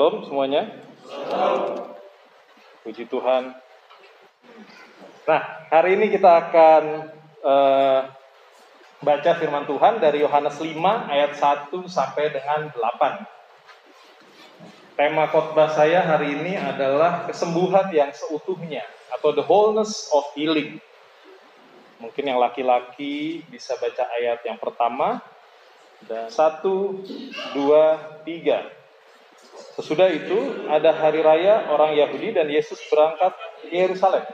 Shalom semuanya. Puji Tuhan. Nah, hari ini kita akan uh, baca firman Tuhan dari Yohanes 5 ayat 1 sampai dengan 8. Tema khotbah saya hari ini adalah kesembuhan yang seutuhnya atau the wholeness of healing. Mungkin yang laki-laki bisa baca ayat yang pertama dan satu, dua, tiga. Sesudah itu ada hari raya orang Yahudi dan Yesus berangkat ke Yerusalem.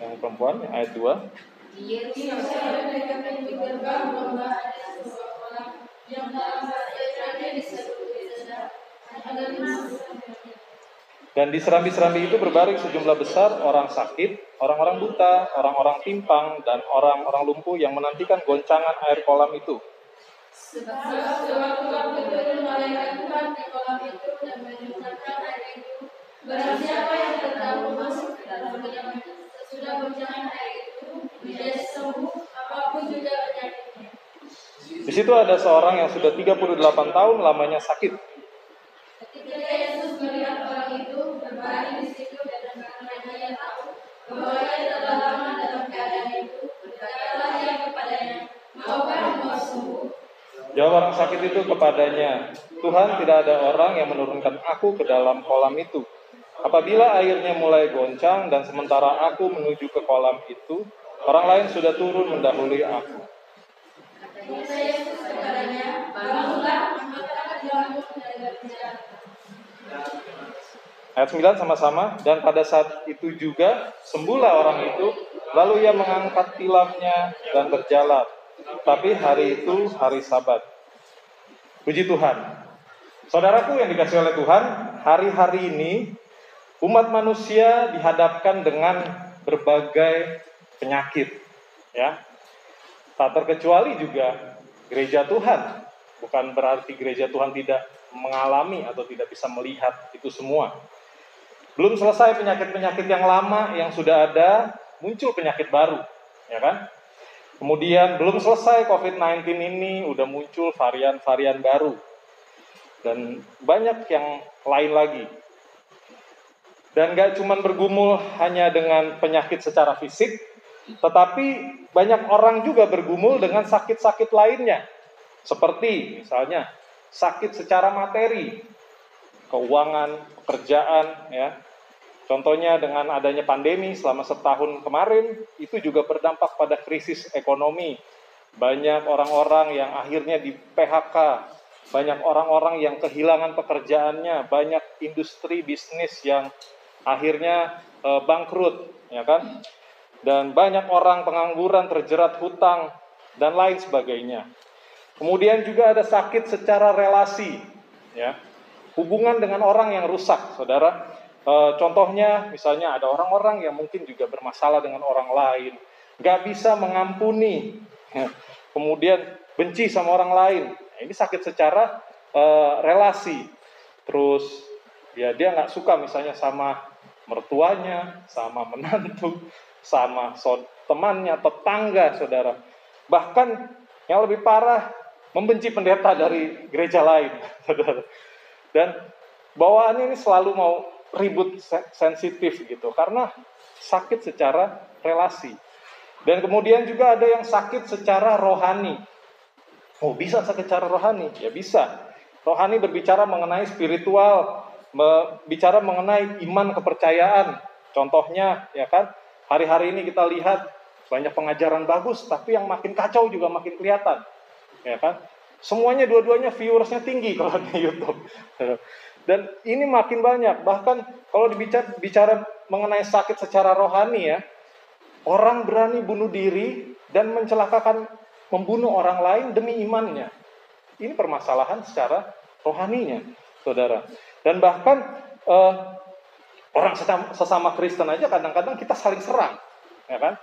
Yang perempuan ayat 2. Dan di serambi-serambi itu berbaring sejumlah besar orang sakit, orang-orang buta, orang-orang timpang, dan orang-orang lumpuh yang menantikan goncangan air kolam itu. Di situ ada seorang yang sudah 38 tahun lamanya sakit. Jawab orang sakit itu kepadanya, Tuhan tidak ada orang yang menurunkan aku ke dalam kolam itu. Apabila airnya mulai goncang dan sementara aku menuju ke kolam itu, orang lain sudah turun mendahului aku. Ayat 9 sama-sama, dan pada saat itu juga sembuhlah orang itu, lalu ia mengangkat tilamnya dan berjalan tapi hari itu hari Sabat. Puji Tuhan. Saudaraku yang dikasih oleh Tuhan, hari-hari ini umat manusia dihadapkan dengan berbagai penyakit, ya. Tak terkecuali juga gereja Tuhan. Bukan berarti gereja Tuhan tidak mengalami atau tidak bisa melihat itu semua. Belum selesai penyakit-penyakit yang lama yang sudah ada, muncul penyakit baru, ya kan? Kemudian belum selesai COVID-19 ini udah muncul varian-varian baru. Dan banyak yang lain lagi. Dan gak cuma bergumul hanya dengan penyakit secara fisik, tetapi banyak orang juga bergumul dengan sakit-sakit lainnya. Seperti misalnya sakit secara materi, keuangan, pekerjaan, ya, Contohnya dengan adanya pandemi selama setahun kemarin itu juga berdampak pada krisis ekonomi. Banyak orang-orang yang akhirnya di PHK, banyak orang-orang yang kehilangan pekerjaannya, banyak industri bisnis yang akhirnya e, bangkrut, ya kan? Dan banyak orang pengangguran terjerat hutang dan lain sebagainya. Kemudian juga ada sakit secara relasi, ya. Hubungan dengan orang yang rusak, Saudara E, contohnya, misalnya ada orang-orang yang mungkin juga bermasalah dengan orang lain, nggak bisa mengampuni, kemudian benci sama orang lain. Nah, ini sakit secara e, relasi. Terus ya dia nggak suka misalnya sama mertuanya, sama menantu, sama so temannya, tetangga, saudara. Bahkan yang lebih parah membenci pendeta dari gereja lain, saudara. Dan bawaannya ini selalu mau ribut sensitif gitu karena sakit secara relasi. Dan kemudian juga ada yang sakit secara rohani. Oh, bisa sakit secara rohani? Ya bisa. Rohani berbicara mengenai spiritual, bicara mengenai iman kepercayaan. Contohnya, ya kan, hari-hari ini kita lihat banyak pengajaran bagus, tapi yang makin kacau juga makin kelihatan. Ya kan? Semuanya dua-duanya viewersnya tinggi kalau di YouTube. Dan ini makin banyak. Bahkan kalau dibicara bicara mengenai sakit secara rohani ya, orang berani bunuh diri dan mencelakakan membunuh orang lain demi imannya. Ini permasalahan secara rohaninya, saudara. Dan bahkan eh, orang sesama, Kristen aja kadang-kadang kita saling serang, ya kan?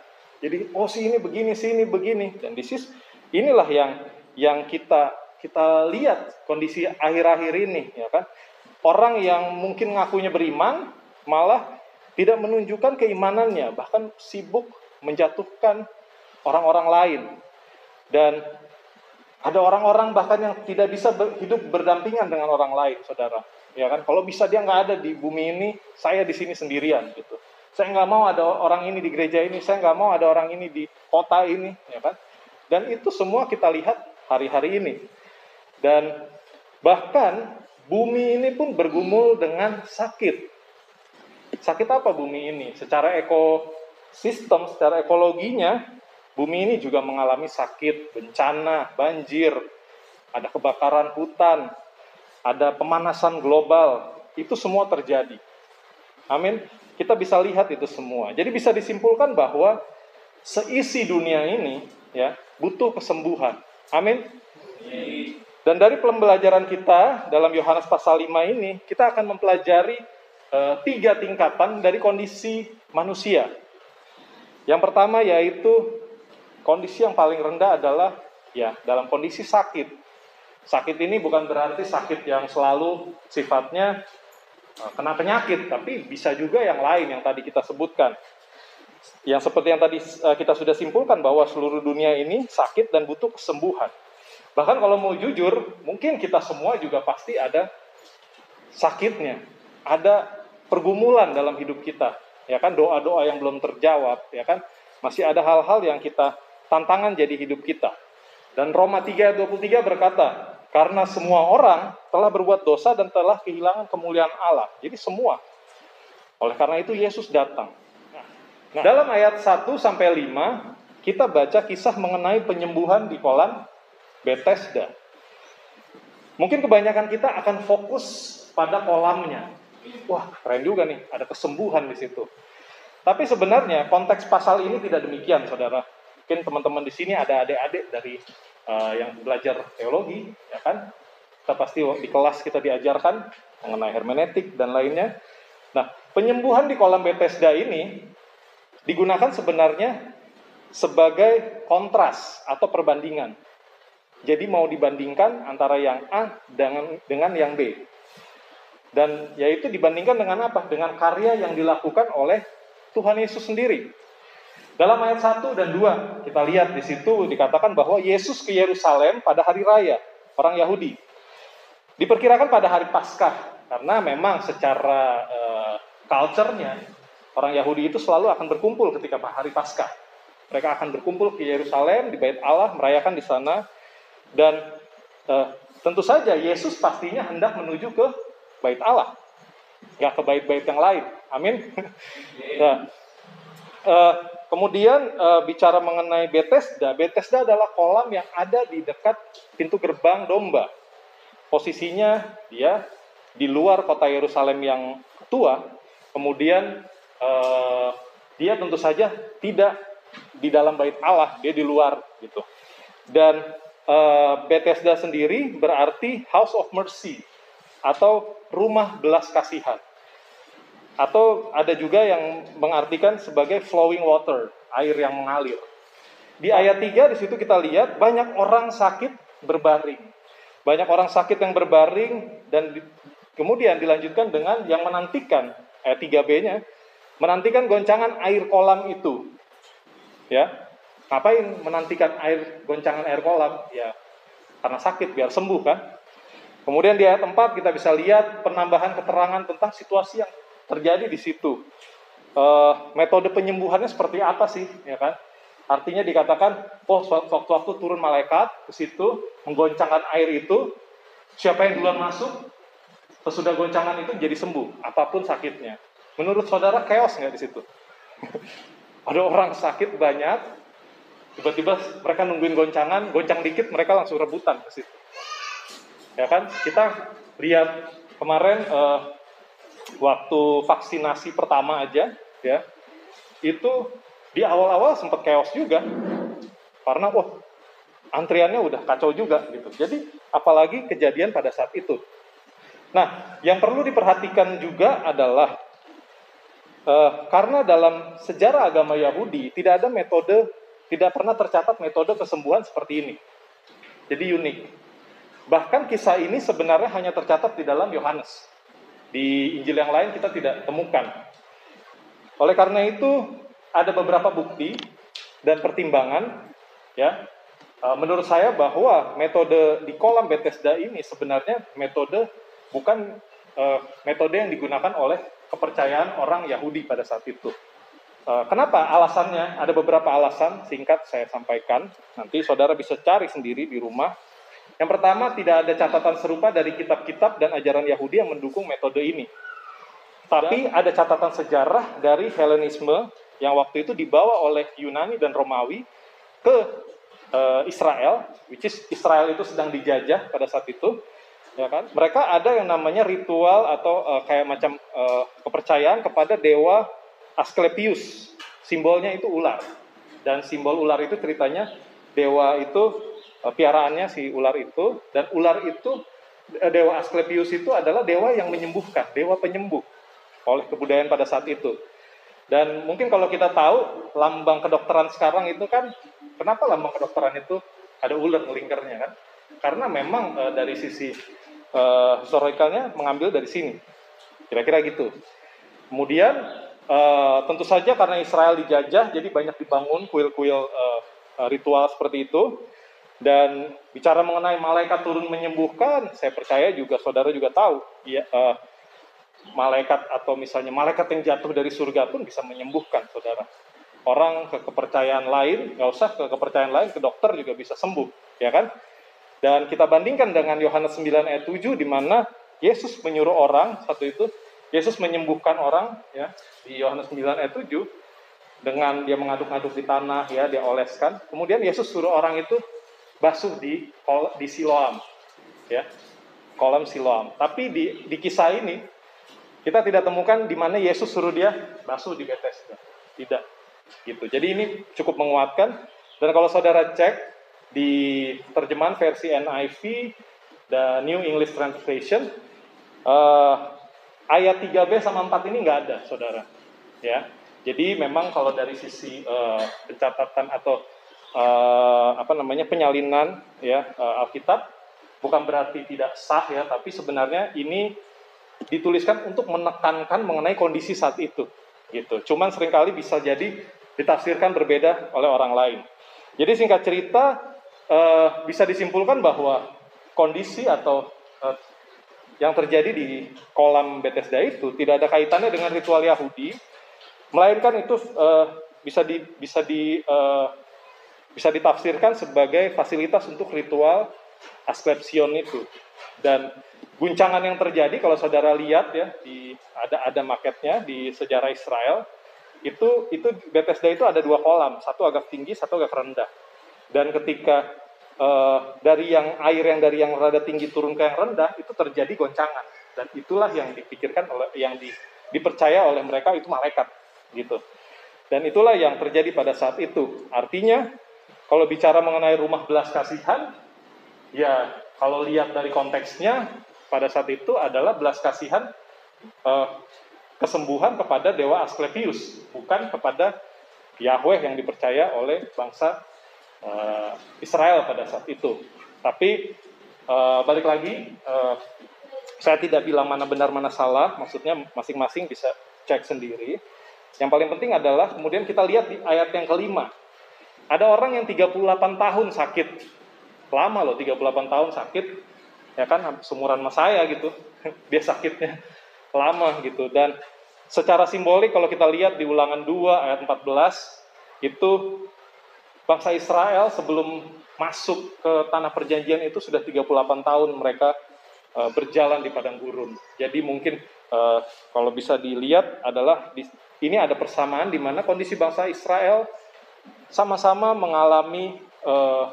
Jadi oh si ini begini, si ini begini, dan this is inilah yang yang kita kita lihat kondisi akhir-akhir ini, ya kan? Orang yang mungkin ngakunya beriman malah tidak menunjukkan keimanannya, bahkan sibuk menjatuhkan orang-orang lain. Dan ada orang-orang bahkan yang tidak bisa hidup berdampingan dengan orang lain, saudara. ya kan? Kalau bisa dia nggak ada di bumi ini, saya di sini sendirian gitu. Saya nggak mau ada orang ini di gereja ini, saya nggak mau ada orang ini di kota ini, ya kan? Dan itu semua kita lihat hari-hari ini. Dan bahkan bumi ini pun bergumul dengan sakit. Sakit apa bumi ini? Secara ekosistem, secara ekologinya, bumi ini juga mengalami sakit, bencana, banjir, ada kebakaran hutan, ada pemanasan global, itu semua terjadi. Amin. Kita bisa lihat itu semua. Jadi bisa disimpulkan bahwa seisi dunia ini ya butuh kesembuhan. Amin. Dan dari pembelajaran kita dalam Yohanes pasal 5 ini, kita akan mempelajari e, tiga tingkatan dari kondisi manusia. Yang pertama yaitu kondisi yang paling rendah adalah ya dalam kondisi sakit. Sakit ini bukan berarti sakit yang selalu sifatnya Eh, kena penyakit, tapi bisa juga yang lain yang tadi kita sebutkan. Yang seperti yang tadi eh, kita sudah simpulkan bahwa seluruh dunia ini sakit dan butuh kesembuhan. Bahkan kalau mau jujur, mungkin kita semua juga pasti ada sakitnya, ada pergumulan dalam hidup kita, ya kan doa-doa yang belum terjawab, ya kan masih ada hal-hal yang kita tantangan jadi hidup kita. Dan Roma 3 23 berkata, karena semua orang telah berbuat dosa dan telah kehilangan kemuliaan Allah. Jadi semua. Oleh karena itu Yesus datang. Nah, dalam ayat 1 sampai 5 kita baca kisah mengenai penyembuhan di kolam Bethesda. Mungkin kebanyakan kita akan fokus pada kolamnya. Wah, keren juga nih, ada kesembuhan di situ. Tapi sebenarnya konteks pasal ini tidak demikian, saudara. Mungkin teman-teman di sini ada adik-adik dari uh, yang belajar teologi, ya kan? Kita pasti di kelas kita diajarkan mengenai hermeneutik dan lainnya. Nah, penyembuhan di kolam Bethesda ini digunakan sebenarnya sebagai kontras atau perbandingan. Jadi mau dibandingkan antara yang A dengan dengan yang B. Dan yaitu dibandingkan dengan apa? Dengan karya yang dilakukan oleh Tuhan Yesus sendiri. Dalam ayat 1 dan 2 kita lihat di situ dikatakan bahwa Yesus ke Yerusalem pada hari raya orang Yahudi. Diperkirakan pada hari Paskah karena memang secara uh, culture-nya orang Yahudi itu selalu akan berkumpul ketika hari Paskah. Mereka akan berkumpul ke Yerusalem di Bait Allah merayakan di sana dan uh, tentu saja Yesus pastinya hendak menuju ke Bait Allah, nggak ke bait-bait yang lain. Amin. nah, uh, Kemudian e, bicara mengenai Bethesda, Bethesda adalah kolam yang ada di dekat pintu gerbang domba. Posisinya dia di luar kota Yerusalem yang tua. Kemudian e, dia tentu saja tidak di dalam bait Allah, dia di luar gitu. Dan e, Bethesda sendiri berarti House of Mercy atau rumah belas kasihan. Atau ada juga yang mengartikan sebagai flowing water, air yang mengalir. Di ayat 3 di situ kita lihat banyak orang sakit berbaring. Banyak orang sakit yang berbaring dan di, kemudian dilanjutkan dengan yang menantikan ayat 3b-nya menantikan goncangan air kolam itu. Ya. Ngapain menantikan air goncangan air kolam? Ya karena sakit biar sembuh kan. Kemudian di ayat 4 kita bisa lihat penambahan keterangan tentang situasi yang terjadi di situ. Uh, metode penyembuhannya seperti apa sih, ya kan? Artinya dikatakan, oh waktu-waktu turun malaikat ke situ, menggoncangkan air itu, siapa yang duluan masuk, sesudah goncangan itu jadi sembuh, apa pun sakitnya. Menurut saudara chaos nggak di situ? Ada orang sakit banyak, tiba-tiba mereka nungguin goncangan, goncang dikit mereka langsung rebutan ke situ. Ya kan? Kita lihat kemarin uh, waktu vaksinasi pertama aja ya itu di awal-awal sempat chaos juga karena wah antriannya udah kacau juga gitu jadi apalagi kejadian pada saat itu nah yang perlu diperhatikan juga adalah uh, karena dalam sejarah agama Yahudi tidak ada metode tidak pernah tercatat metode kesembuhan seperti ini jadi unik bahkan kisah ini sebenarnya hanya tercatat di dalam Yohanes di Injil yang lain kita tidak temukan. Oleh karena itu ada beberapa bukti dan pertimbangan ya. E, menurut saya bahwa metode di kolam Bethesda ini sebenarnya metode bukan uh, metode yang digunakan oleh kepercayaan orang Yahudi pada saat itu. Uh, kenapa? Alasannya ada beberapa alasan singkat saya sampaikan. Nanti saudara bisa cari sendiri di rumah. Yang pertama, tidak ada catatan serupa dari kitab-kitab dan ajaran Yahudi yang mendukung metode ini. Tapi ada catatan sejarah dari Helenisme yang waktu itu dibawa oleh Yunani dan Romawi ke uh, Israel, which is Israel itu sedang dijajah pada saat itu, ya kan? Mereka ada yang namanya ritual atau uh, kayak macam uh, kepercayaan kepada dewa Asklepius. Simbolnya itu ular. Dan simbol ular itu ceritanya dewa itu uh, piaraannya si ular itu dan ular itu dewa Asklepius itu adalah dewa yang menyembuhkan, dewa penyembuh oleh kebudayaan pada saat itu. Dan mungkin kalau kita tahu lambang kedokteran sekarang itu kan, kenapa lambang kedokteran itu ada ular lingkarnya kan? Karena memang e, dari sisi e, historikalnya mengambil dari sini, kira-kira gitu. Kemudian e, tentu saja karena Israel dijajah, jadi banyak dibangun kuil-kuil e, ritual seperti itu. Dan bicara mengenai malaikat turun menyembuhkan, saya percaya juga saudara juga tahu, ya, uh, malaikat atau misalnya malaikat yang jatuh dari surga pun bisa menyembuhkan saudara. Orang ke kepercayaan lain, nggak usah ke kepercayaan lain, ke dokter juga bisa sembuh, ya kan? Dan kita bandingkan dengan Yohanes 9 ayat 7 di mana Yesus menyuruh orang, satu itu, Yesus menyembuhkan orang, ya, di Yohanes 9 ayat 7, dengan dia mengaduk-aduk di tanah, ya, dia oleskan. Kemudian Yesus suruh orang itu basuh di di Siloam, ya, kolam Siloam. Tapi di, di kisah ini kita tidak temukan di mana Yesus suruh dia basuh di Bethesda. Tidak. Gitu. Jadi ini cukup menguatkan. Dan kalau saudara cek di terjemahan versi NIV, the New English Translation, uh, ayat 3b sama 4 ini nggak ada, saudara. Ya. Jadi memang kalau dari sisi uh, pencatatan atau uh, apa namanya penyalinan ya uh, Alkitab bukan berarti tidak sah ya, tapi sebenarnya ini dituliskan untuk menekankan mengenai kondisi saat itu gitu. Cuman sering kali bisa jadi ditafsirkan berbeda oleh orang lain. Jadi singkat cerita uh, bisa disimpulkan bahwa kondisi atau uh, yang terjadi di kolam Bethesda itu tidak ada kaitannya dengan ritual Yahudi, melainkan itu uh, bisa di bisa di uh, bisa ditafsirkan sebagai fasilitas untuk ritual Asclepsion itu. Dan guncangan yang terjadi kalau saudara lihat ya di ada ada marketnya di sejarah Israel itu itu Bethesda itu ada dua kolam satu agak tinggi satu agak rendah dan ketika uh, dari yang air yang dari yang rada tinggi turun ke yang rendah itu terjadi goncangan. Dan itulah yang dipikirkan oleh yang di, dipercaya oleh mereka itu malaikat gitu. Dan itulah yang terjadi pada saat itu. Artinya kalau bicara mengenai rumah belas kasihan ya kalau lihat dari konteksnya pada saat itu adalah belas kasihan uh, kesembuhan kepada dewa Asklepius, bukan kepada Yahweh yang dipercaya oleh bangsa uh, Israel pada saat itu. Tapi uh, balik lagi, uh, saya tidak bilang mana benar mana salah, maksudnya masing-masing bisa cek sendiri. Yang paling penting adalah kemudian kita lihat di ayat yang kelima. Ada orang yang 38 tahun sakit. Lama loh 38 tahun sakit ya kan sumuran sama saya gitu dia sakitnya lama gitu dan secara simbolik kalau kita lihat di ulangan 2 ayat 14 itu bangsa Israel sebelum masuk ke tanah perjanjian itu sudah 38 tahun mereka uh, berjalan di padang gurun. Jadi mungkin uh, kalau bisa dilihat adalah di, ini ada persamaan di mana kondisi bangsa Israel sama-sama mengalami uh,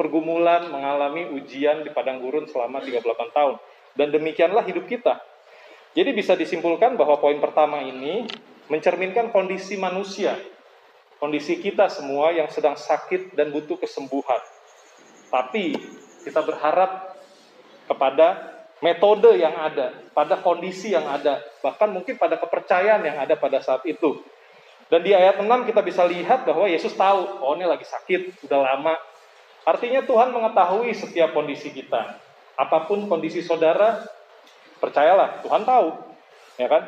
pergumulan, mengalami ujian di padang gurun selama 38 tahun. Dan demikianlah hidup kita. Jadi bisa disimpulkan bahwa poin pertama ini mencerminkan kondisi manusia, kondisi kita semua yang sedang sakit dan butuh kesembuhan. Tapi kita berharap kepada metode yang ada, pada kondisi yang ada, bahkan mungkin pada kepercayaan yang ada pada saat itu. Dan di ayat 6 kita bisa lihat bahwa Yesus tahu, oh ini lagi sakit, udah lama, Artinya Tuhan mengetahui setiap kondisi kita. Apa pun kondisi saudara, percayalah Tuhan tahu. Ya kan?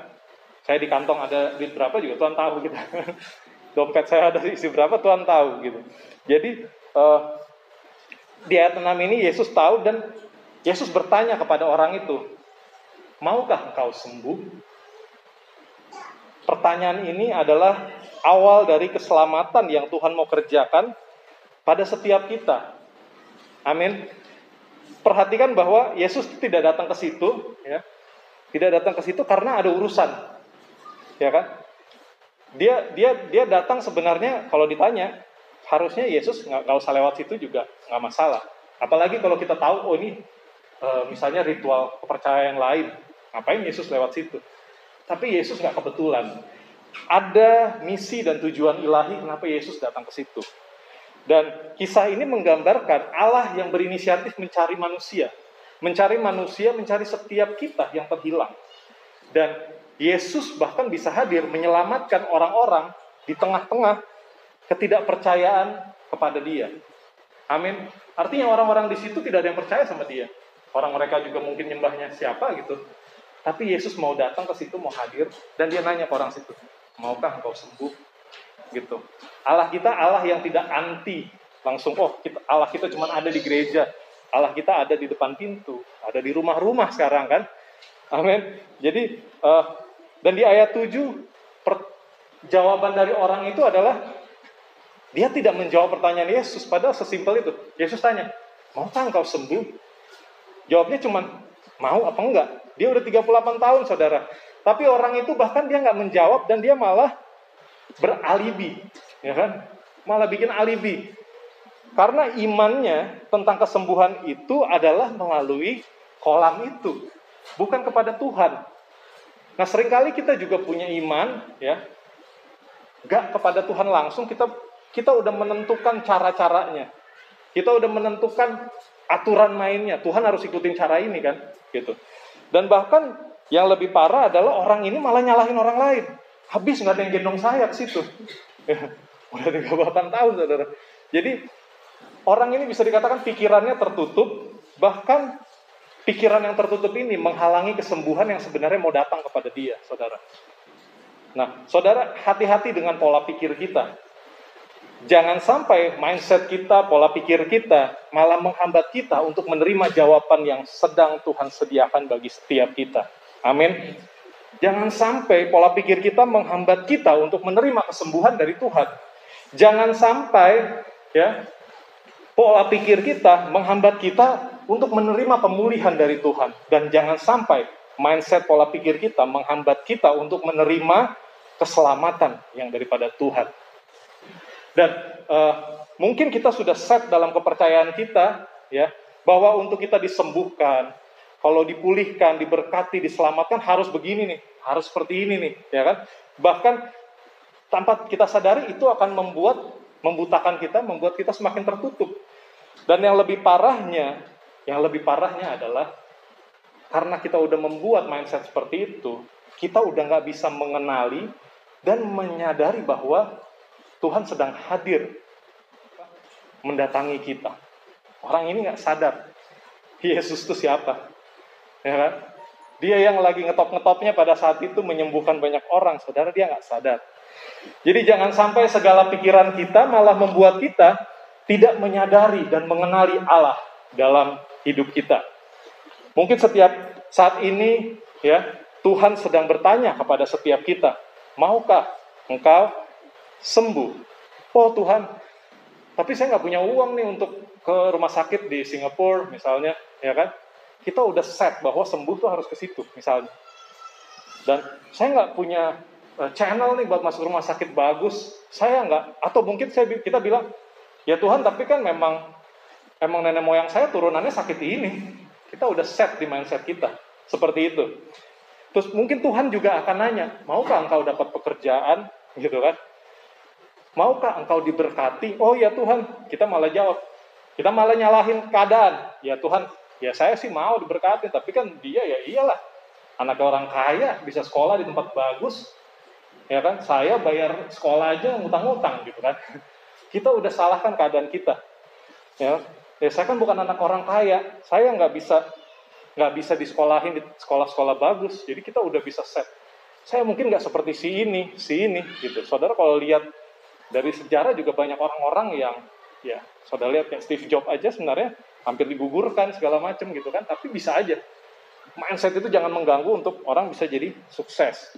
Saya di kantong ada duit berapa juga Tuhan tahu gitu. Dompet saya ada isi berapa Tuhan tahu gitu. Jadi uh, di ayat 6 ini Yesus tahu dan Yesus bertanya kepada orang itu, maukah engkau sembuh? Pertanyaan ini adalah awal dari keselamatan yang Tuhan mau kerjakan pada setiap kita. Amin. Perhatikan bahwa Yesus tidak datang ke situ, ya, tidak datang ke situ karena ada urusan, ya kan? Dia dia dia datang sebenarnya kalau ditanya harusnya Yesus nggak usah lewat situ juga nggak masalah. Apalagi kalau kita tahu oh ini e, misalnya ritual kepercayaan lain, ngapain Yesus lewat situ? Tapi Yesus nggak kebetulan. Ada misi dan tujuan ilahi kenapa Yesus datang ke situ. Dan kisah ini menggambarkan Allah yang berinisiatif mencari manusia. Mencari manusia, mencari setiap kita yang terhilang. Dan Yesus bahkan bisa hadir menyelamatkan orang-orang di tengah-tengah ketidakpercayaan kepada dia. Amin. Artinya orang-orang di situ tidak ada yang percaya sama dia. Orang mereka juga mungkin nyembahnya siapa gitu. Tapi Yesus mau datang ke situ, mau hadir, dan dia nanya ke orang situ, maukah engkau sembuh? Gitu. Allah kita Allah yang tidak anti langsung, oh kita, Allah kita cuma ada di gereja, Allah kita ada di depan pintu, ada di rumah-rumah sekarang kan. Amin. Jadi uh, dan di ayat 7 per, jawaban dari orang itu adalah dia tidak menjawab pertanyaan Yesus padahal sesimpel itu. Yesus tanya, "Maukah engkau sembuh?" Jawabnya cuma mau apa enggak? Dia udah 38 tahun, Saudara. Tapi orang itu bahkan dia nggak menjawab dan dia malah beralibi, ya kan? Malah bikin alibi. Karena imannya tentang kesembuhan itu adalah melalui kolam itu, bukan kepada Tuhan. Nah, sering kali kita juga punya iman, ya, gak kepada Tuhan langsung, kita kita udah menentukan cara-caranya. Kita udah menentukan aturan mainnya. Tuhan harus ikutin cara ini kan, gitu. Dan bahkan yang lebih parah adalah orang ini malah nyalahin orang lain. Habis nggak ada yang gendong saya ke situ. Ya, udah 38 tahun, saudara. Jadi orang ini bisa dikatakan pikirannya tertutup, bahkan pikiran yang tertutup ini menghalangi kesembuhan yang sebenarnya mau datang kepada dia, saudara. Nah, saudara, hati-hati dengan pola pikir kita. Jangan sampai mindset kita, pola pikir kita malah menghambat kita untuk menerima jawaban yang sedang Tuhan sediakan bagi setiap kita. Amin. Jangan sampai pola pikir kita menghambat kita untuk menerima kesembuhan dari Tuhan. Jangan sampai ya pola pikir kita menghambat kita untuk menerima pemulihan dari Tuhan dan jangan sampai mindset pola pikir kita menghambat kita untuk menerima keselamatan yang daripada Tuhan. Dan uh, mungkin kita sudah set dalam kepercayaan kita ya bahwa untuk kita disembuhkan, kalau dipulihkan, diberkati, diselamatkan harus begini nih, harus seperti ini nih, ya kan? Bahkan tanpa kita sadari itu akan membuat membutakan kita, membuat kita semakin tertutup. Dan yang lebih parahnya, yang lebih parahnya adalah karena kita udah membuat mindset seperti itu, kita udah nggak bisa mengenali dan menyadari bahwa Tuhan sedang hadir mendatangi kita. Orang ini nggak sadar Yesus itu siapa. Ya kan? Dia yang lagi ngetop-ngetopnya pada saat itu menyembuhkan banyak orang, saudara dia nggak sadar. Jadi jangan sampai segala pikiran kita malah membuat kita tidak menyadari dan mengenali Allah dalam hidup kita. Mungkin setiap saat ini ya Tuhan sedang bertanya kepada setiap kita, maukah engkau sembuh. Oh Tuhan, tapi saya nggak punya uang nih untuk ke rumah sakit di Singapura misalnya, ya kan? Kita udah set bahwa sembuh tuh harus ke situ misalnya. Dan saya nggak punya uh, channel nih buat masuk rumah sakit bagus. Saya nggak, atau mungkin saya kita bilang, ya Tuhan, tapi kan memang emang nenek moyang saya turunannya sakit ini. Kita udah set di mindset kita seperti itu. Terus mungkin Tuhan juga akan nanya, maukah engkau dapat pekerjaan, gitu kan? Maukah engkau diberkati? Oh ya Tuhan, kita malah jawab. Kita malah nyalahin keadaan. Ya Tuhan, ya saya sih mau diberkati, tapi kan dia ya iyalah. Anak orang kaya bisa sekolah di tempat bagus. Ya kan, saya bayar sekolah aja ngutang-ngutang gitu kan. Kita udah salahkan keadaan kita. Ya, ya saya kan bukan anak orang kaya. Saya nggak bisa nggak bisa disekolahin di sekolah-sekolah bagus. Jadi kita udah bisa set. Saya mungkin nggak seperti si ini, si ini gitu. Saudara kalau lihat dari sejarah juga banyak orang-orang yang ya saudara lihat kayak Steve Jobs aja sebenarnya hampir digugurkan segala macam gitu kan tapi bisa aja mindset itu jangan mengganggu untuk orang bisa jadi sukses.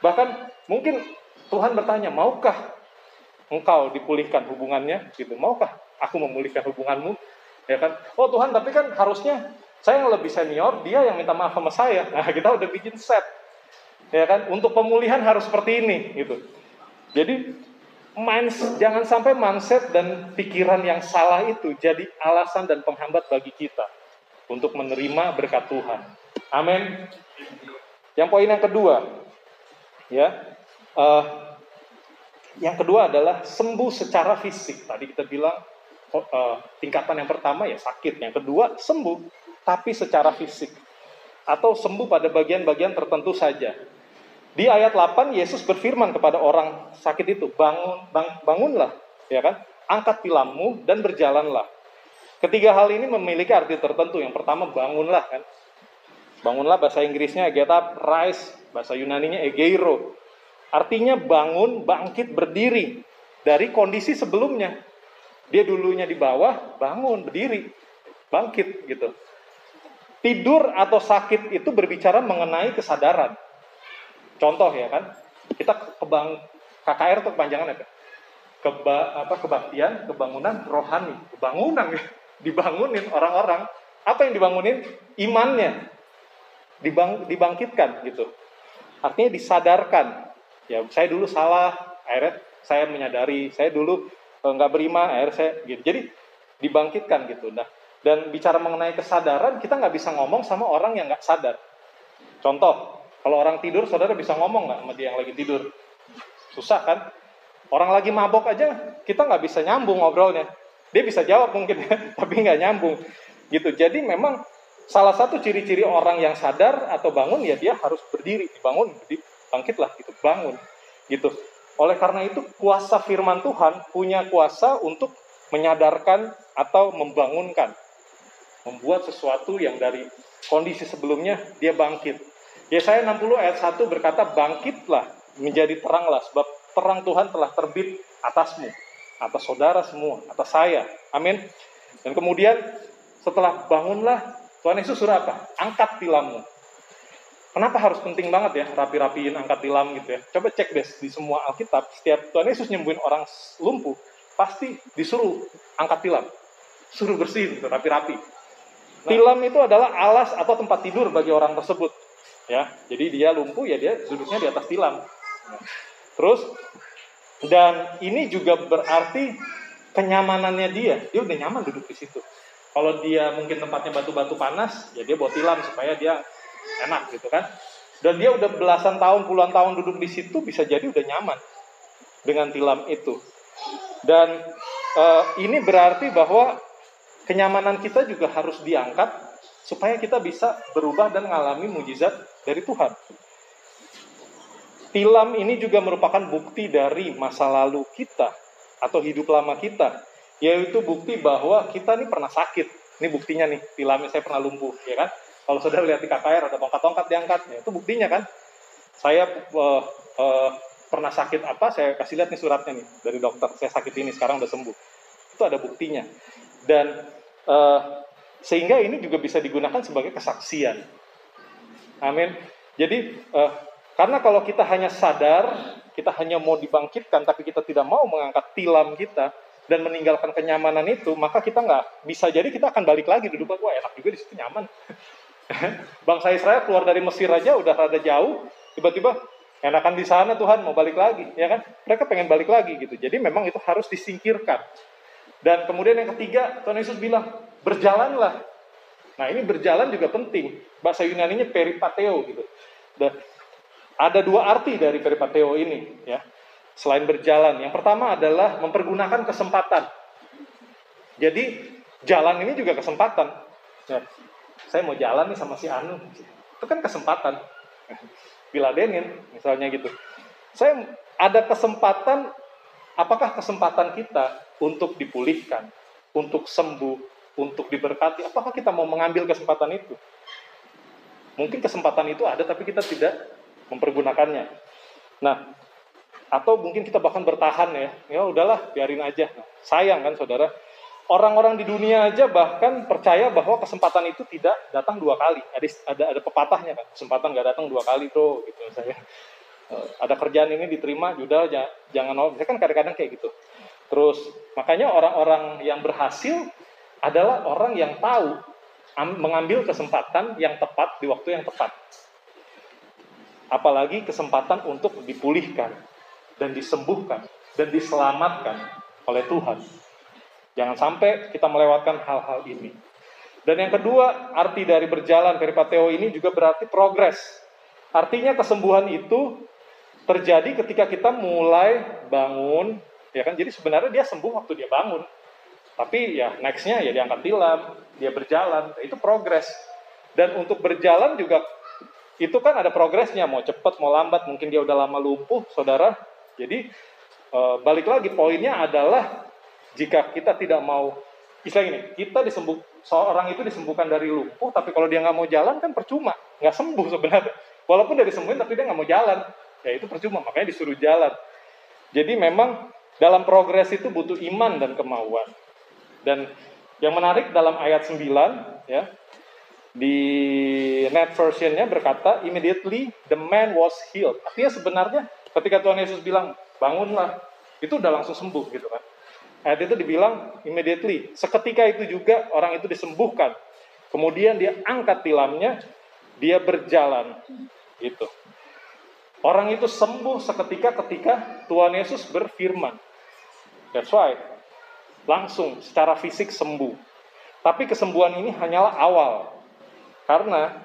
Bahkan mungkin Tuhan bertanya, maukah engkau dipulihkan hubungannya? Gitu, maukah aku memulihkan hubunganmu? Ya kan? Oh Tuhan, tapi kan harusnya saya yang lebih senior, dia yang minta maaf sama saya. Nah, kita udah bikin set. Ya kan? Untuk pemulihan harus seperti ini, gitu. Jadi mindset, jangan sampai mindset dan pikiran yang salah itu jadi alasan dan penghambat bagi kita untuk menerima berkat Tuhan. Amin. Yang poin yang kedua, ya uh, yang kedua adalah sembuh secara fisik tadi kita bilang uh, tingkatan yang pertama ya sakit yang kedua sembuh tapi secara fisik. Atau sembuh pada bagian-bagian tertentu saja. Di ayat 8 Yesus berfirman kepada orang sakit itu bangun bang, bangunlah ya kan? Angkat tilammu dan berjalanlah. Ketiga hal ini memiliki arti tertentu. Yang pertama bangunlah kan? Bangunlah bahasa Inggrisnya get up rise Bahasa Yunaninya egeiro. Artinya bangun, bangkit, berdiri dari kondisi sebelumnya. Dia dulunya di bawah, bangun, berdiri, bangkit gitu. Tidur atau sakit itu berbicara mengenai kesadaran. Contoh ya kan, kita kebang KKR itu kepanjangan apa? Keba, apa kebaktian, kebangunan rohani, kebangunan dibangunin orang-orang. Apa yang dibangunin? Imannya dibang, dibangkitkan gitu. Artinya disadarkan. Ya, saya dulu salah, akhirnya saya menyadari, saya dulu nggak beriman, akhirnya gitu. Jadi dibangkitkan gitu. Nah, dan bicara mengenai kesadaran, kita nggak bisa ngomong sama orang yang nggak sadar. Contoh, kalau orang tidur, saudara bisa ngomong nggak sama dia yang lagi tidur? Susah kan? Orang lagi mabok aja, kita nggak bisa nyambung ngobrolnya. Dia bisa jawab mungkin, tapi nggak nyambung. Gitu. Jadi memang Salah satu ciri-ciri orang yang sadar atau bangun ya dia harus berdiri, bangun, bangkitlah gitu, bangun. Gitu. Oleh karena itu kuasa firman Tuhan punya kuasa untuk menyadarkan atau membangunkan. Membuat sesuatu yang dari kondisi sebelumnya dia bangkit. Yesaya 60 ayat 1 berkata bangkitlah menjadi teranglah sebab terang Tuhan telah terbit atasmu, atas saudara semua, atas saya. Amin. Dan kemudian setelah bangunlah Tuhan Yesus suruh apa? Angkat tilammu. Kenapa harus penting banget ya rapi-rapiin angkat tilam gitu ya? Coba cek deh di semua Alkitab, setiap Tuhan Yesus nyembuhin orang lumpuh, pasti disuruh angkat tilam. Suruh bersihin, gitu, rapi-rapi. Nah, tilam itu adalah alas atau tempat tidur bagi orang tersebut. Ya, jadi dia lumpuh ya dia duduknya di atas tilam. Terus dan ini juga berarti kenyamanannya dia. Dia udah nyaman duduk di situ. Kalau dia mungkin tempatnya batu-batu panas, ya dia bawa tilam supaya dia enak gitu kan. Dan dia udah belasan tahun, puluhan tahun duduk di situ, bisa jadi udah nyaman dengan tilam itu. Dan uh, ini berarti bahwa kenyamanan kita juga harus diangkat supaya kita bisa berubah dan mengalami mujizat dari Tuhan. Tilam ini juga merupakan bukti dari masa lalu kita atau hidup lama kita yaitu bukti bahwa kita nih pernah sakit. Ini buktinya nih, tilamnya saya pernah lumpuh, ya kan? Kalau saudara lihat di KKR ada tongkat-tongkat diangkat, ya, itu buktinya kan? Saya uh, uh, pernah sakit apa, saya kasih lihat nih suratnya nih dari dokter, saya sakit ini sekarang udah sembuh. Itu ada buktinya. Dan uh, sehingga ini juga bisa digunakan sebagai kesaksian. Amin. Jadi uh, karena kalau kita hanya sadar, kita hanya mau dibangkitkan, tapi kita tidak mau mengangkat tilam kita, dan meninggalkan kenyamanan itu, maka kita nggak bisa jadi kita akan balik lagi duduk wah enak juga di situ nyaman. Bangsa Israel keluar dari Mesir aja udah rada jauh, tiba-tiba enakan di sana Tuhan mau balik lagi, ya kan? Mereka pengen balik lagi gitu. Jadi memang itu harus disingkirkan. Dan kemudian yang ketiga, Tuhan Yesus bilang, berjalanlah. Nah ini berjalan juga penting. Bahasa Yunani-nya peripateo gitu. Dan ada dua arti dari peripateo ini, ya selain berjalan. Yang pertama adalah mempergunakan kesempatan. Jadi jalan ini juga kesempatan. Ya, saya mau jalan nih sama si Anu, itu kan kesempatan. Biladenin misalnya gitu. Saya ada kesempatan, apakah kesempatan kita untuk dipulihkan, untuk sembuh, untuk diberkati, apakah kita mau mengambil kesempatan itu? Mungkin kesempatan itu ada tapi kita tidak mempergunakannya. Nah, atau mungkin kita bahkan bertahan ya ya udahlah biarin aja sayang kan saudara Orang-orang di dunia aja bahkan percaya bahwa kesempatan itu tidak datang dua kali. Ada ada, ada pepatahnya kan, kesempatan nggak datang dua kali bro, gitu saya. Eh, ada kerjaan ini diterima, jual jangan nolak. Saya kan kadang-kadang kayak gitu. Terus makanya orang-orang yang berhasil adalah orang yang tahu mengambil kesempatan yang tepat di waktu yang tepat. Apalagi kesempatan untuk dipulihkan dan disembuhkan dan diselamatkan oleh Tuhan. Jangan sampai kita melewatkan hal-hal ini. Dan yang kedua, arti dari berjalan peripateo ini juga berarti progres. Artinya kesembuhan itu terjadi ketika kita mulai bangun, ya kan? Jadi sebenarnya dia sembuh waktu dia bangun. Tapi ya nextnya ya diangkat tilam, dia berjalan, itu progres. Dan untuk berjalan juga itu kan ada progresnya, mau cepat, mau lambat, mungkin dia udah lama lumpuh, saudara. Jadi eh, balik lagi poinnya adalah jika kita tidak mau, istilah ini, kita disembuh, seorang itu disembuhkan dari lumpuh, tapi kalau dia nggak mau jalan kan percuma, nggak sembuh sebenarnya. Walaupun dia disembuhin, tapi dia nggak mau jalan, ya itu percuma, makanya disuruh jalan. Jadi memang dalam progres itu butuh iman dan kemauan. Dan yang menarik dalam ayat 9, ya, di net versionnya berkata, immediately the man was healed. Artinya sebenarnya ketika Tuhan Yesus bilang, bangunlah, itu udah langsung sembuh gitu kan. Ayat itu dibilang immediately. Seketika itu juga orang itu disembuhkan. Kemudian dia angkat tilamnya, dia berjalan. Gitu. Orang itu sembuh seketika ketika Tuhan Yesus berfirman. That's why. Langsung secara fisik sembuh. Tapi kesembuhan ini hanyalah awal. Karena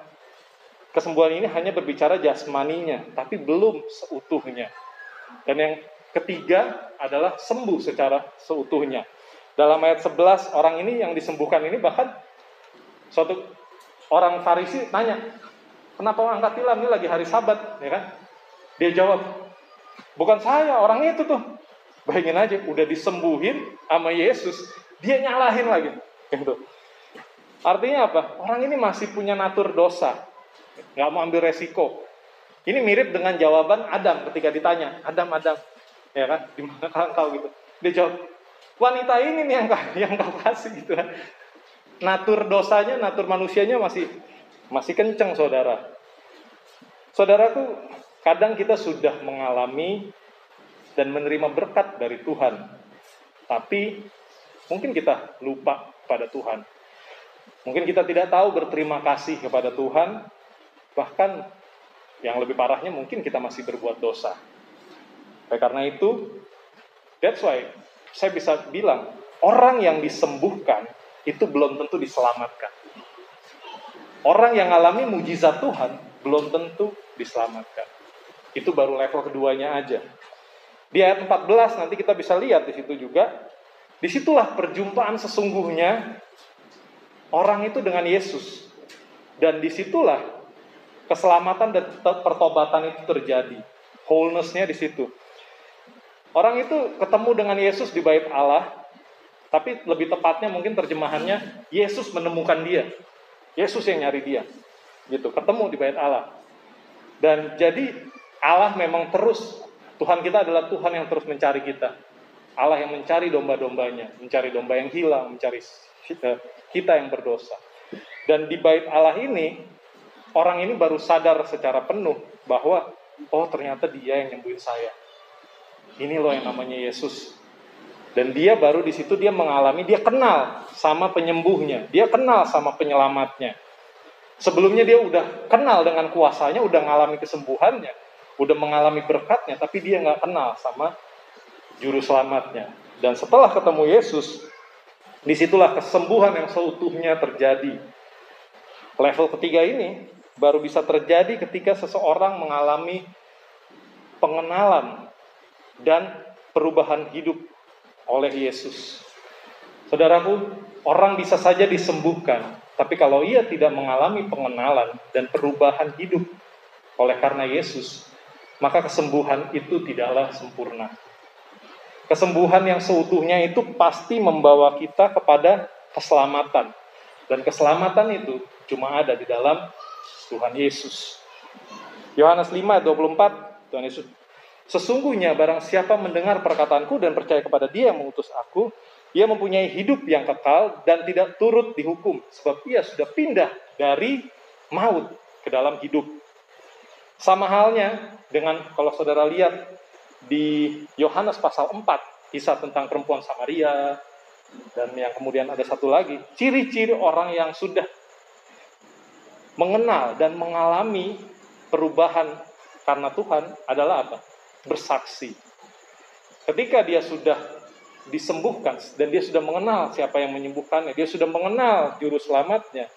kesembuhan ini hanya berbicara jasmaninya, tapi belum seutuhnya. Dan yang Ketiga adalah sembuh secara seutuhnya. Dalam ayat 11, orang ini yang disembuhkan ini bahkan suatu orang Farisi tanya, kenapa angkat tilam ini lagi hari sabat, ya kan? Dia jawab, bukan saya, orang itu tuh. Bayangin aja, udah disembuhin sama Yesus, dia nyalahin lagi. Gitu. Artinya apa? Orang ini masih punya natur dosa, nggak mau ambil resiko. Ini mirip dengan jawaban Adam ketika ditanya, Adam, Adam, ya kan? Di mana kau gitu. Dia jawab wanita ini nih yang yang kau kasih gitu kan. Natur dosanya natur manusianya masih masih kenceng saudara. Saudaraku kadang kita sudah mengalami dan menerima berkat dari Tuhan. Tapi mungkin kita lupa pada Tuhan. Mungkin kita tidak tahu berterima kasih kepada Tuhan. Bahkan yang lebih parahnya mungkin kita masih berbuat dosa oleh karena itu, that's why saya bisa bilang, orang yang disembuhkan itu belum tentu diselamatkan. Orang yang alami mujizat Tuhan belum tentu diselamatkan. Itu baru level keduanya aja. Di ayat 14 nanti kita bisa lihat di situ juga. Di situlah perjumpaan sesungguhnya orang itu dengan Yesus. Dan di situlah keselamatan dan pertobatan itu terjadi. Wholeness-nya di situ. Orang itu ketemu dengan Yesus di bait Allah, tapi lebih tepatnya mungkin terjemahannya Yesus menemukan dia. Yesus yang nyari dia. Gitu, ketemu di bait Allah. Dan jadi Allah memang terus Tuhan kita adalah Tuhan yang terus mencari kita. Allah yang mencari domba-dombanya, mencari domba yang hilang, mencari kita yang berdosa. Dan di bait Allah ini, orang ini baru sadar secara penuh bahwa, oh ternyata dia yang nyembuhin saya ini loh yang namanya Yesus. Dan dia baru di situ dia mengalami, dia kenal sama penyembuhnya, dia kenal sama penyelamatnya. Sebelumnya dia udah kenal dengan kuasanya, udah mengalami kesembuhannya, udah mengalami berkatnya, tapi dia nggak kenal sama juru selamatnya. Dan setelah ketemu Yesus, di situlah kesembuhan yang seutuhnya terjadi. Level ketiga ini baru bisa terjadi ketika seseorang mengalami pengenalan dan perubahan hidup oleh Yesus. Saudaraku, orang bisa saja disembuhkan, tapi kalau ia tidak mengalami pengenalan dan perubahan hidup oleh karena Yesus, maka kesembuhan itu tidaklah sempurna. Kesembuhan yang seutuhnya itu pasti membawa kita kepada keselamatan. Dan keselamatan itu cuma ada di dalam Tuhan Yesus. Yohanes 5 24 Tuhan Yesus Sesungguhnya barang siapa mendengar perkataanku dan percaya kepada dia yang mengutus aku, Ia mempunyai hidup yang kekal dan tidak turut dihukum, sebab ia sudah pindah dari maut ke dalam hidup. Sama halnya dengan kalau saudara lihat di Yohanes pasal 4, kisah tentang perempuan Samaria, dan yang kemudian ada satu lagi, ciri-ciri orang yang sudah mengenal dan mengalami perubahan karena Tuhan adalah apa? Bersaksi. Ketika dia sudah disembuhkan dan dia sudah mengenal siapa yang menyembuhkannya, dia sudah mengenal juru selamatnya.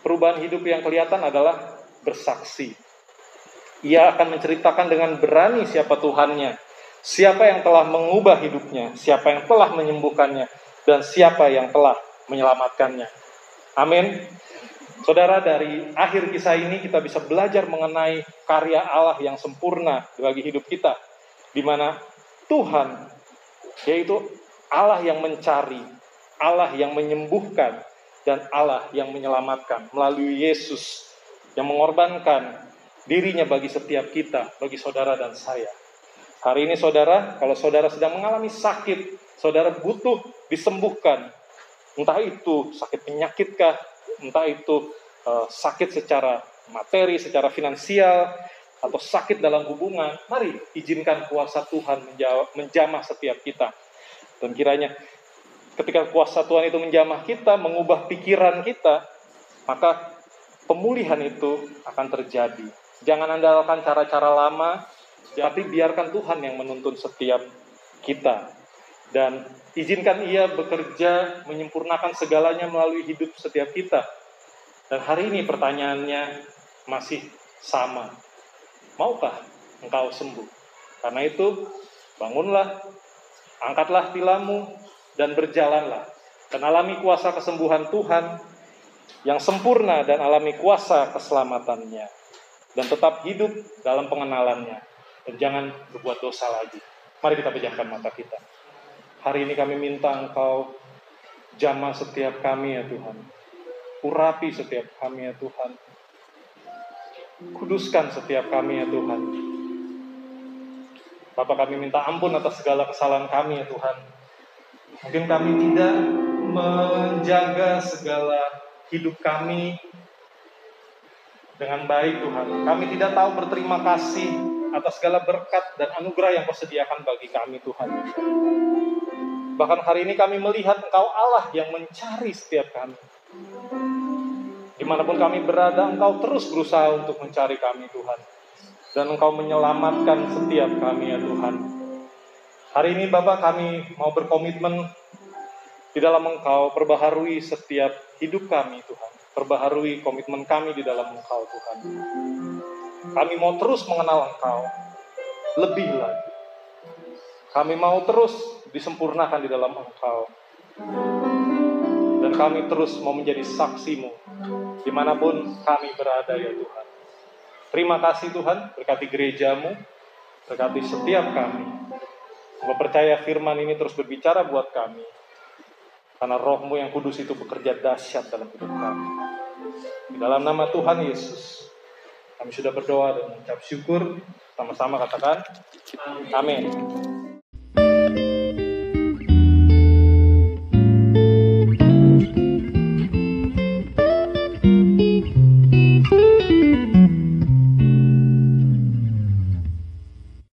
Perubahan hidup yang kelihatan adalah bersaksi. Ia akan menceritakan dengan berani siapa Tuhannya, siapa yang telah mengubah hidupnya, siapa yang telah menyembuhkannya, dan siapa yang telah menyelamatkannya. Amin. Saudara, dari akhir kisah ini kita bisa belajar mengenai karya Allah yang sempurna bagi hidup kita, di mana Tuhan, yaitu Allah yang mencari, Allah yang menyembuhkan, dan Allah yang menyelamatkan melalui Yesus yang mengorbankan dirinya bagi setiap kita, bagi saudara dan saya. Hari ini saudara, kalau saudara sedang mengalami sakit, saudara butuh disembuhkan. Entah itu sakit penyakitkah, entah itu uh, sakit secara materi, secara finansial, atau sakit dalam hubungan, mari izinkan kuasa Tuhan menjamah setiap kita. Dan kiranya ketika kuasa Tuhan itu menjamah kita, mengubah pikiran kita, maka pemulihan itu akan terjadi. Jangan andalkan cara-cara lama, tapi biarkan Tuhan yang menuntun setiap kita. Dan izinkan ia bekerja menyempurnakan segalanya melalui hidup setiap kita. Dan hari ini pertanyaannya masih sama. Maukah engkau sembuh? Karena itu, bangunlah, angkatlah tilammu, dan berjalanlah. Dan alami kuasa kesembuhan Tuhan yang sempurna dan alami kuasa keselamatannya. Dan tetap hidup dalam pengenalannya. Dan jangan berbuat dosa lagi. Mari kita pejamkan mata kita. Hari ini kami minta engkau jamah setiap kami ya Tuhan Urapi setiap kami ya Tuhan. Kuduskan setiap kami ya Tuhan. Bapak kami minta ampun atas segala kesalahan kami ya Tuhan. Mungkin kami tidak menjaga segala hidup kami dengan baik Tuhan. Kami tidak tahu berterima kasih atas segala berkat dan anugerah yang kau sediakan bagi kami Tuhan. Bahkan hari ini kami melihat Engkau Allah yang mencari setiap kami. Di mana pun kami berada, Engkau terus berusaha untuk mencari kami, Tuhan. Dan Engkau menyelamatkan setiap kami, ya Tuhan. Hari ini, Bapak, kami mau berkomitmen di dalam Engkau, perbaharui setiap hidup kami, Tuhan. Perbaharui komitmen kami di dalam Engkau, Tuhan. Kami mau terus mengenal Engkau, lebih lagi. Kami mau terus disempurnakan di dalam Engkau. Dan kami terus mau menjadi saksimu di mana pun kami berada ya Tuhan. Terima kasih Tuhan, berkati gerejamu, berkati setiap kami. Semoga percaya firman ini terus berbicara buat kami. Karena rohmu yang kudus itu bekerja dahsyat dalam hidup kami. Di dalam nama Tuhan Yesus, kami sudah berdoa dan mengucap syukur. Sama-sama katakan, amin.